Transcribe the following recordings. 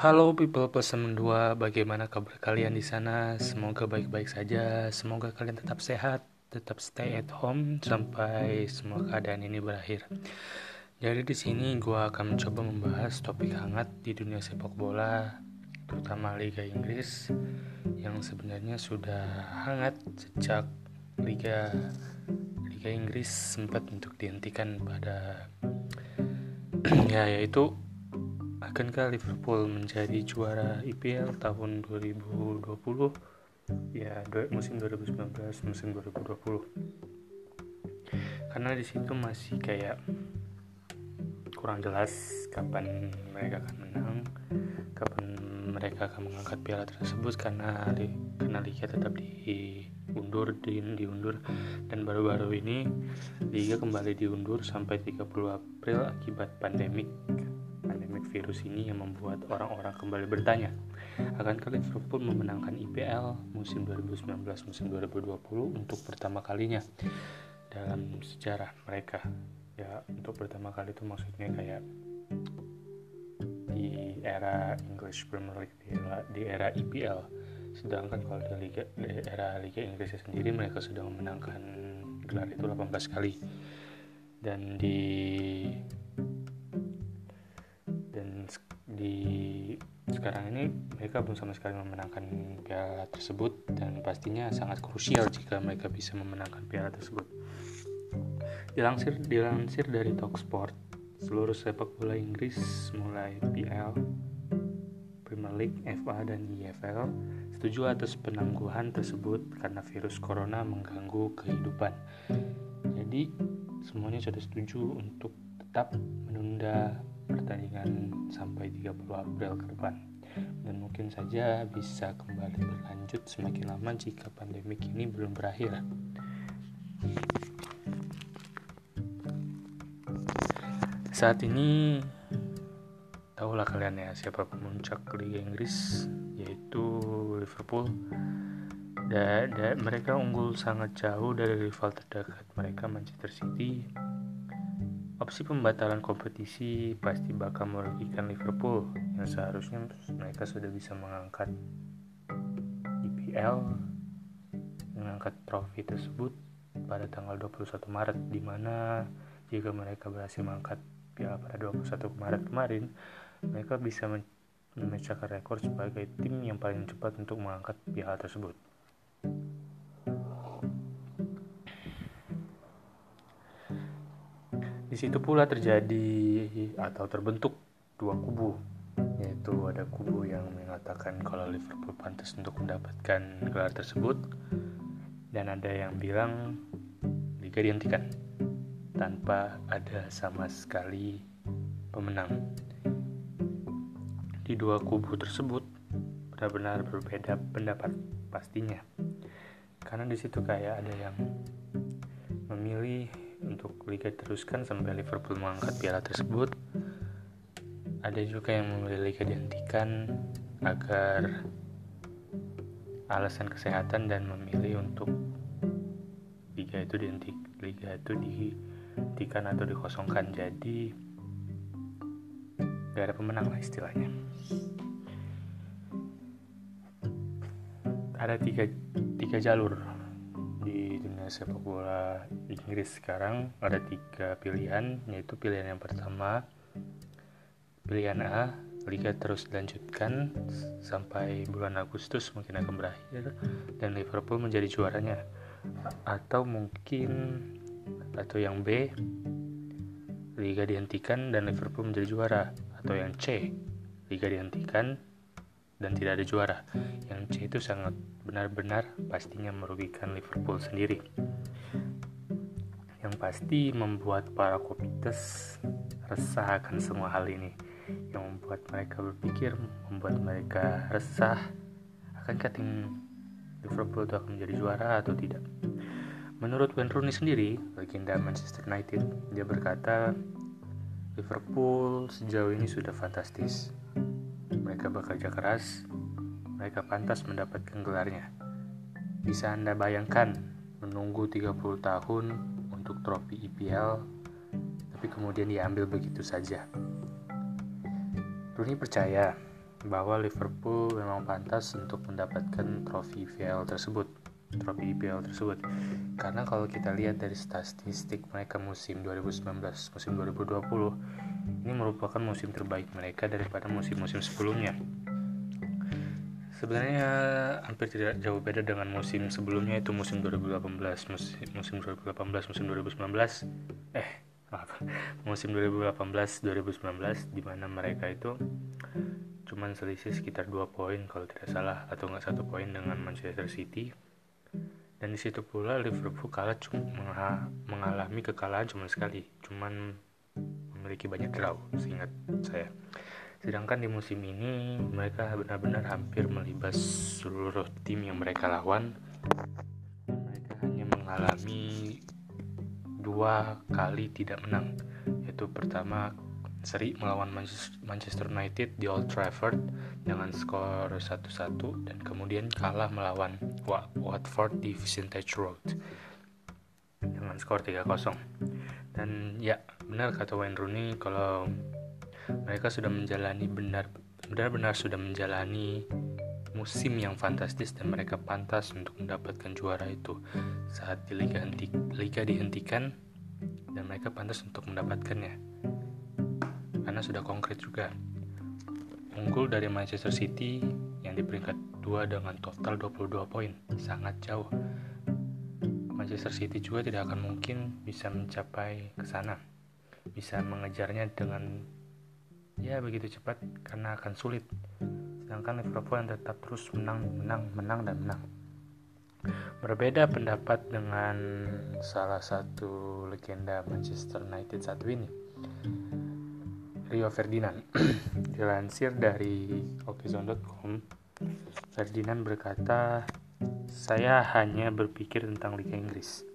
Halo people pesan dua, bagaimana kabar kalian di sana? Semoga baik-baik saja. Semoga kalian tetap sehat, tetap stay at home sampai semua keadaan ini berakhir. Jadi di sini gue akan mencoba membahas topik hangat di dunia sepak bola, terutama Liga Inggris yang sebenarnya sudah hangat sejak Liga Liga Inggris sempat untuk dihentikan pada ya yaitu akankah Liverpool menjadi juara IPL tahun 2020 ya musim 2019 musim 2020 karena di situ masih kayak kurang jelas kapan mereka akan menang kapan mereka akan mengangkat piala tersebut karena karena liga tetap diundur di, diundur. Dan baru-baru ini liga kembali diundur sampai 30 April akibat pandemik pandemik virus ini yang membuat orang-orang kembali bertanya akankah Liverpool memenangkan IPL musim 2019 musim 2020 untuk pertama kalinya? Dalam sejarah mereka ya untuk pertama kali itu maksudnya kayak di era English Premier League di era, di era EPL sedangkan kalau di liga di era Liga Inggris sendiri mereka sudah memenangkan gelar itu 18 kali. Dan di di sekarang ini mereka belum sama sekali memenangkan piala tersebut dan pastinya sangat krusial jika mereka bisa memenangkan piala tersebut. Dilansir dilansir dari Talksport, seluruh sepak bola Inggris mulai PL, Premier League, FA, dan EFL setuju atas penangguhan tersebut karena virus corona mengganggu kehidupan. Jadi semuanya sudah setuju untuk tetap menunda pertandingan sampai 30 April ke depan dan mungkin saja bisa kembali berlanjut semakin lama jika pandemik ini belum berakhir. Saat ini tahulah kalian ya siapa pemuncak Liga Inggris yaitu Liverpool. Dan, dan mereka unggul sangat jauh dari rival terdekat mereka Manchester City. Opsi pembatalan kompetisi pasti bakal merugikan Liverpool yang seharusnya mereka sudah bisa mengangkat IPL mengangkat trofi tersebut pada tanggal 21 Maret di mana jika mereka berhasil mengangkat ya pada 21 Maret kemarin mereka bisa memecahkan rekor sebagai tim yang paling cepat untuk mengangkat piala tersebut. Di situ pula terjadi atau terbentuk dua kubu, yaitu ada kubu yang mengatakan kalau Liverpool pantas untuk mendapatkan gelar tersebut, dan ada yang bilang liga dihentikan tanpa ada sama sekali pemenang. Di dua kubu tersebut benar-benar berbeda pendapat pastinya. Karena di situ kayak ada yang memilih liga teruskan sampai Liverpool mengangkat piala tersebut. Ada juga yang memilih liga dihentikan agar alasan kesehatan dan memilih untuk liga itu dihenti liga itu di dihentikan atau dikosongkan. Jadi gak ada pemenang lah istilahnya. Ada tiga, tiga jalur sepak bola Inggris sekarang ada tiga pilihan yaitu pilihan yang pertama pilihan A Liga terus dilanjutkan sampai bulan Agustus mungkin akan berakhir dan Liverpool menjadi juaranya. Atau mungkin atau yang B Liga dihentikan dan Liverpool menjadi juara. Atau yang C Liga dihentikan dan tidak ada juara. Yang C itu sangat benar-benar pastinya merugikan Liverpool sendiri. Yang pasti membuat para kopites resah akan semua hal ini. Yang membuat mereka berpikir membuat mereka resah akankah tim Liverpool itu akan menjadi juara atau tidak? Menurut Wayne Rooney sendiri, legenda Manchester United, dia berkata, Liverpool sejauh ini sudah fantastis. Mereka bekerja keras, mereka pantas mendapatkan gelarnya. Bisa Anda bayangkan menunggu 30 tahun untuk trofi IPL, tapi kemudian diambil begitu saja. Rooney percaya bahwa Liverpool memang pantas untuk mendapatkan trofi VL tersebut trofi IPL tersebut karena kalau kita lihat dari statistik mereka musim 2019 musim 2020 ini merupakan musim terbaik mereka daripada musim-musim sebelumnya sebenarnya hampir tidak jauh beda dengan musim sebelumnya itu musim 2018 musim, musim 2018 musim 2019 eh maaf. Musim 2018 2019 di mana mereka itu cuman selisih sekitar 2 poin kalau tidak salah atau enggak satu poin dengan Manchester City. Dan di situ pula Liverpool kalah cuma mengalami kekalahan cuma sekali cuman memiliki banyak draw seingat saya sedangkan di musim ini mereka benar-benar hampir melibas seluruh tim yang mereka lawan. Mereka hanya mengalami dua kali tidak menang. Yaitu pertama seri melawan Manchester United di Old Trafford dengan skor 1-1 dan kemudian kalah melawan Watford di Vintage Road dengan skor 3-0 dan ya benar kata Wayne Rooney kalau mereka sudah menjalani benar benar-benar sudah menjalani musim yang fantastis dan mereka pantas untuk mendapatkan juara itu saat di liga, liga dihentikan dan mereka pantas untuk mendapatkannya karena sudah konkret juga. Unggul dari Manchester City yang di peringkat 2 dengan total 22 poin, sangat jauh. Manchester City juga tidak akan mungkin bisa mencapai ke sana. Bisa mengejarnya dengan ya begitu cepat karena akan sulit. Sedangkan Liverpool yang tetap terus menang, menang, menang dan menang. Berbeda pendapat dengan salah satu legenda Manchester United satu ini Rio Ferdinand. Dilansir dari okezone.com, Ferdinand berkata, "Saya hanya berpikir tentang Liga Inggris.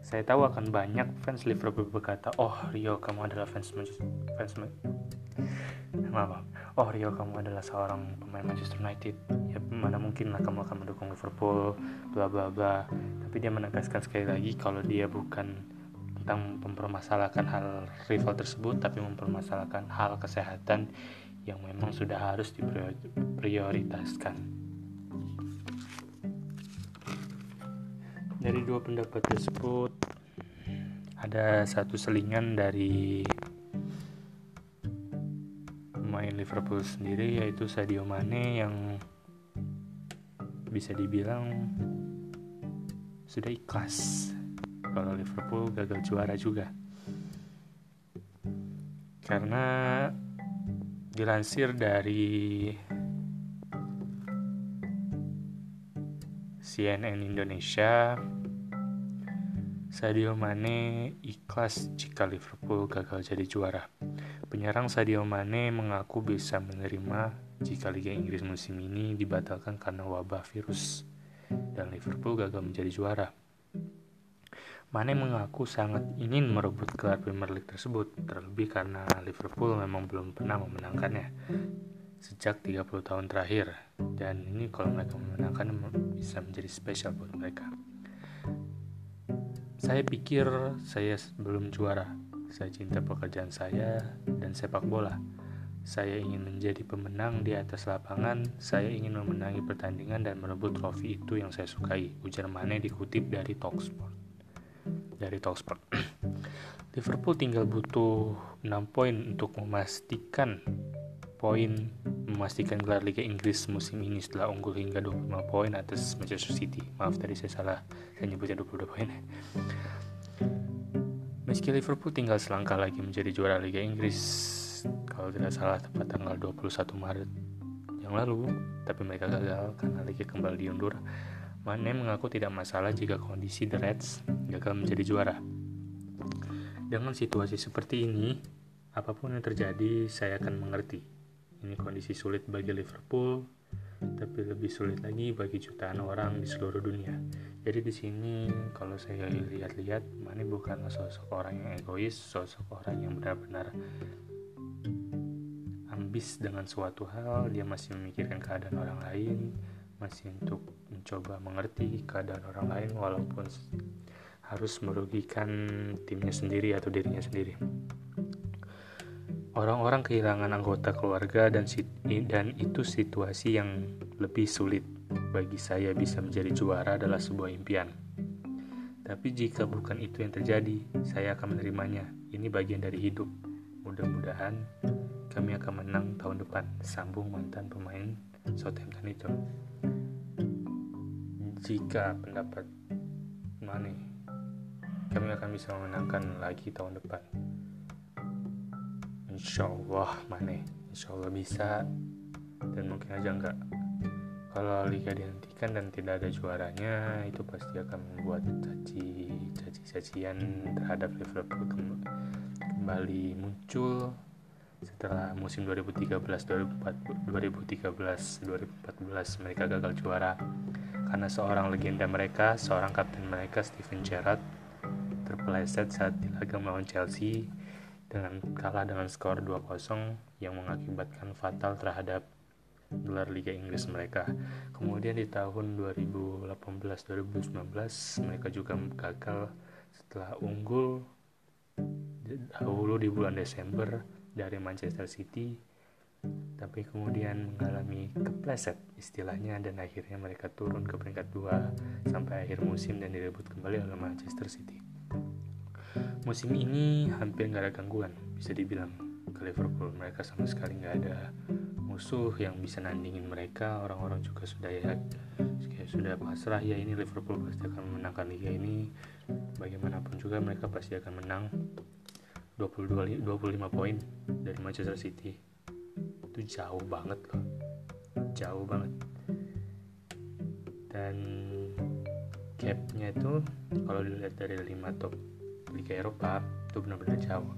Saya tahu akan banyak fans Liverpool berkata, "Oh, Rio, kamu adalah fans fans maaf, oh Rio kamu adalah seorang pemain Manchester United. Ya mana mungkin lah kamu akan mendukung Liverpool bla bla bla. Tapi dia menegaskan sekali lagi kalau dia bukan tentang mempermasalahkan hal rival tersebut tapi mempermasalahkan hal kesehatan yang memang sudah harus diprioritaskan. Dari dua pendapat tersebut ada satu selingan dari pemain Liverpool sendiri yaitu Sadio Mane yang bisa dibilang sudah ikhlas kalau Liverpool gagal juara juga. Karena dilansir dari CNN Indonesia, Sadio Mane ikhlas jika Liverpool gagal jadi juara. Penyerang Sadio Mane mengaku bisa menerima jika Liga Inggris musim ini dibatalkan karena wabah virus dan Liverpool gagal menjadi juara. Mane mengaku sangat ingin merebut gelar Premier League tersebut, terlebih karena Liverpool memang belum pernah memenangkannya sejak 30 tahun terakhir. Dan ini kalau mereka memenangkan bisa menjadi spesial buat mereka. Saya pikir saya belum juara. Saya cinta pekerjaan saya dan sepak bola. Saya ingin menjadi pemenang di atas lapangan. Saya ingin memenangi pertandingan dan merebut trofi itu yang saya sukai. Ujar Mane dikutip dari Talksport dari Talksport. Liverpool tinggal butuh 6 poin untuk memastikan poin memastikan gelar Liga Inggris musim ini setelah unggul hingga 25 poin atas Manchester City. Maaf tadi saya salah, saya nyebutnya 22 poin. Meski Liverpool tinggal selangkah lagi menjadi juara Liga Inggris, kalau tidak salah tepat tanggal 21 Maret yang lalu, tapi mereka gagal karena Liga kembali diundur Mane mengaku tidak masalah jika kondisi The Reds gagal menjadi juara. Dengan situasi seperti ini, apa pun yang terjadi, saya akan mengerti. Ini kondisi sulit bagi Liverpool, tapi lebih sulit lagi bagi jutaan orang di seluruh dunia. Jadi di sini kalau saya lihat-lihat, Mane bukanlah sosok orang yang egois, sosok orang yang benar-benar ambis dengan suatu hal, dia masih memikirkan keadaan orang lain, masih untuk mencoba mengerti keadaan orang lain walaupun harus merugikan timnya sendiri atau dirinya sendiri. Orang-orang kehilangan anggota keluarga dan dan itu situasi yang lebih sulit bagi saya bisa menjadi juara adalah sebuah impian. Tapi jika bukan itu yang terjadi, saya akan menerimanya. Ini bagian dari hidup. Mudah-mudahan kami akan menang tahun depan. Sambung mantan pemain Southampton itu. Jika pendapat Mane, kami akan bisa memenangkan lagi tahun depan. Insya Allah Mane, Insya Allah bisa. Dan mungkin aja enggak. Kalau liga dihentikan dan tidak ada juaranya, itu pasti akan membuat caci caci cacian terhadap Liverpool kembali muncul setelah musim 2013 2013 2014 mereka gagal juara. Karena seorang legenda mereka seorang kapten mereka Steven Gerrard terpeleset saat di laga melawan Chelsea dengan kalah dengan skor 2-0 yang mengakibatkan fatal terhadap gelar Liga Inggris mereka. Kemudian di tahun 2018-2019 mereka juga gagal setelah unggul dahulu di bulan Desember dari Manchester City tapi kemudian mengalami kepleset istilahnya dan akhirnya mereka turun ke peringkat 2 sampai akhir musim dan direbut kembali oleh Manchester City. Musim ini hampir nggak ada gangguan bisa dibilang. Ke Liverpool mereka sama sekali nggak ada musuh yang bisa nandingin mereka. Orang-orang juga sudah ya sudah pasrah ya ini Liverpool pasti akan memenangkan liga ini. Bagaimanapun juga mereka pasti akan menang. 22 25 poin dari Manchester City. Itu jauh banget loh. Jauh banget. Dan gapnya itu kalau dilihat dari 5 top Liga Eropa itu benar-benar jauh.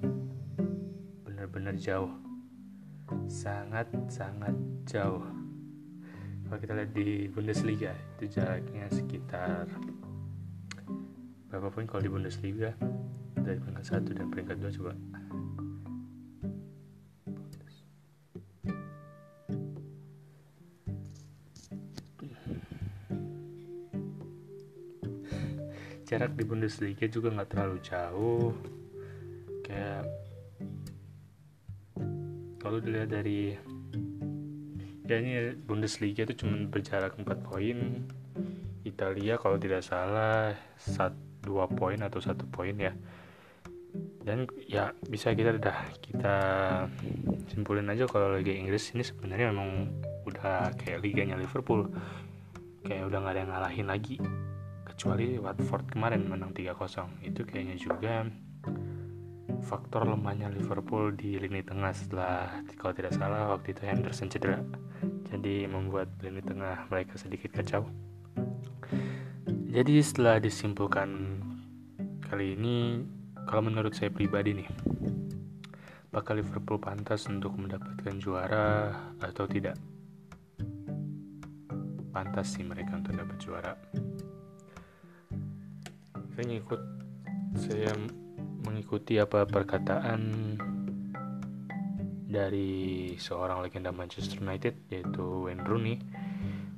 Benar-benar jauh. Sangat sangat jauh. Kalau kita lihat di Bundesliga itu jaraknya sekitar berapa poin kalau di Bundesliga? Dari peringkat satu dan peringkat dua coba jarak di Bundesliga juga nggak terlalu jauh. Kayak kalau dilihat dari ya ini Bundesliga itu cuma berjarak 4 poin. Italia kalau tidak salah 2 poin atau satu poin ya. Dan ya bisa kita udah kita simpulin aja kalau Liga Inggris ini sebenarnya memang udah kayak liganya Liverpool. Kayak udah nggak ada yang ngalahin lagi kecuali Watford kemarin menang 3-0 itu kayaknya juga faktor lemahnya Liverpool di lini tengah setelah kalau tidak salah waktu itu Henderson cedera. Jadi membuat lini tengah mereka sedikit kacau. Jadi setelah disimpulkan kali ini kalau menurut saya pribadi nih apakah Liverpool pantas untuk mendapatkan juara atau tidak? Pantas sih mereka untuk dapat juara saya ngikut saya mengikuti apa perkataan dari seorang legenda Manchester United yaitu Wayne Rooney.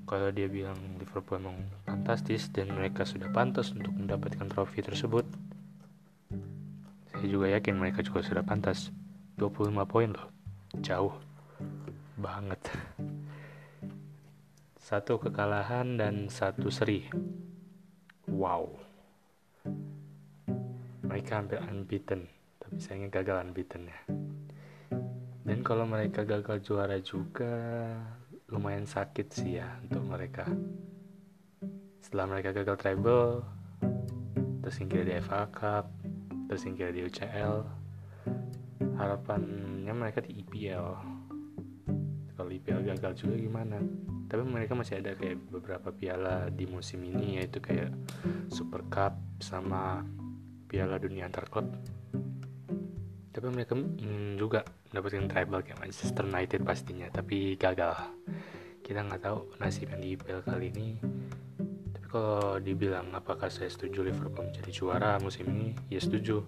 Kalau dia bilang Liverpool memang fantastis dan mereka sudah pantas untuk mendapatkan trofi tersebut saya juga yakin mereka juga sudah pantas. 25 poin loh jauh banget. Satu kekalahan dan satu seri. Wow mereka hampir unbeaten tapi sayangnya gagal unbeaten ya. Dan kalau mereka gagal juara juga lumayan sakit sih ya untuk mereka. Setelah mereka gagal treble tersingkir di FA Cup tersingkir di UCL harapannya mereka di IPL kalau IPL gagal juga gimana? Tapi mereka masih ada kayak beberapa piala di musim ini yaitu kayak Super Cup sama Piala Dunia antar klub. Tapi mereka ingin juga mendapatkan treble kayak Manchester United pastinya tapi gagal. Kita nggak tahu nasib yang di IPL kali ini. Tapi kalau dibilang apakah saya setuju Liverpool menjadi juara musim ini? Ya setuju.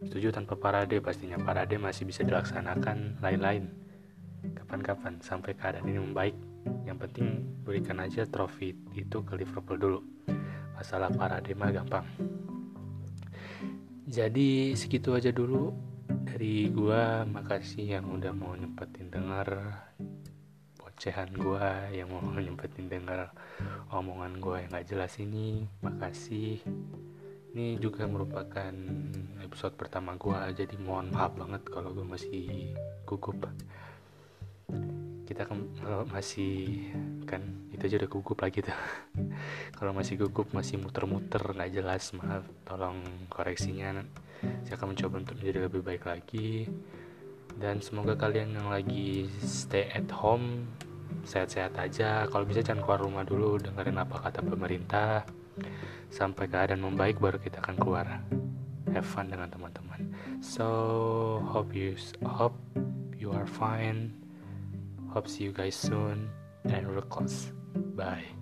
Setuju tanpa parade pastinya. Parade masih bisa dilaksanakan lain-lain. Kapan-kapan sampai keadaan ini membaik. Yang penting berikan aja trofi itu ke Liverpool dulu. Masalah parade mah gampang jadi segitu aja dulu dari gua. Makasih yang udah mau nyempetin denger ocehan gue yang mau nyempetin dengar omongan gue yang gak jelas ini. Makasih. Ini juga merupakan episode pertama gue jadi mohon maaf banget kalau gue masih gugup kita kan masih kan itu aja udah gugup lagi tuh. Kalau masih gugup masih muter-muter nggak jelas maaf. Tolong koreksinya. Saya akan mencoba untuk menjadi lebih baik lagi. Dan semoga kalian yang lagi stay at home sehat-sehat aja. Kalau bisa jangan keluar rumah dulu dengerin apa kata pemerintah. Sampai keadaan membaik baru kita akan keluar. Have fun dengan teman-teman. So hope you hope you are fine hope to see you guys soon and real close. Bye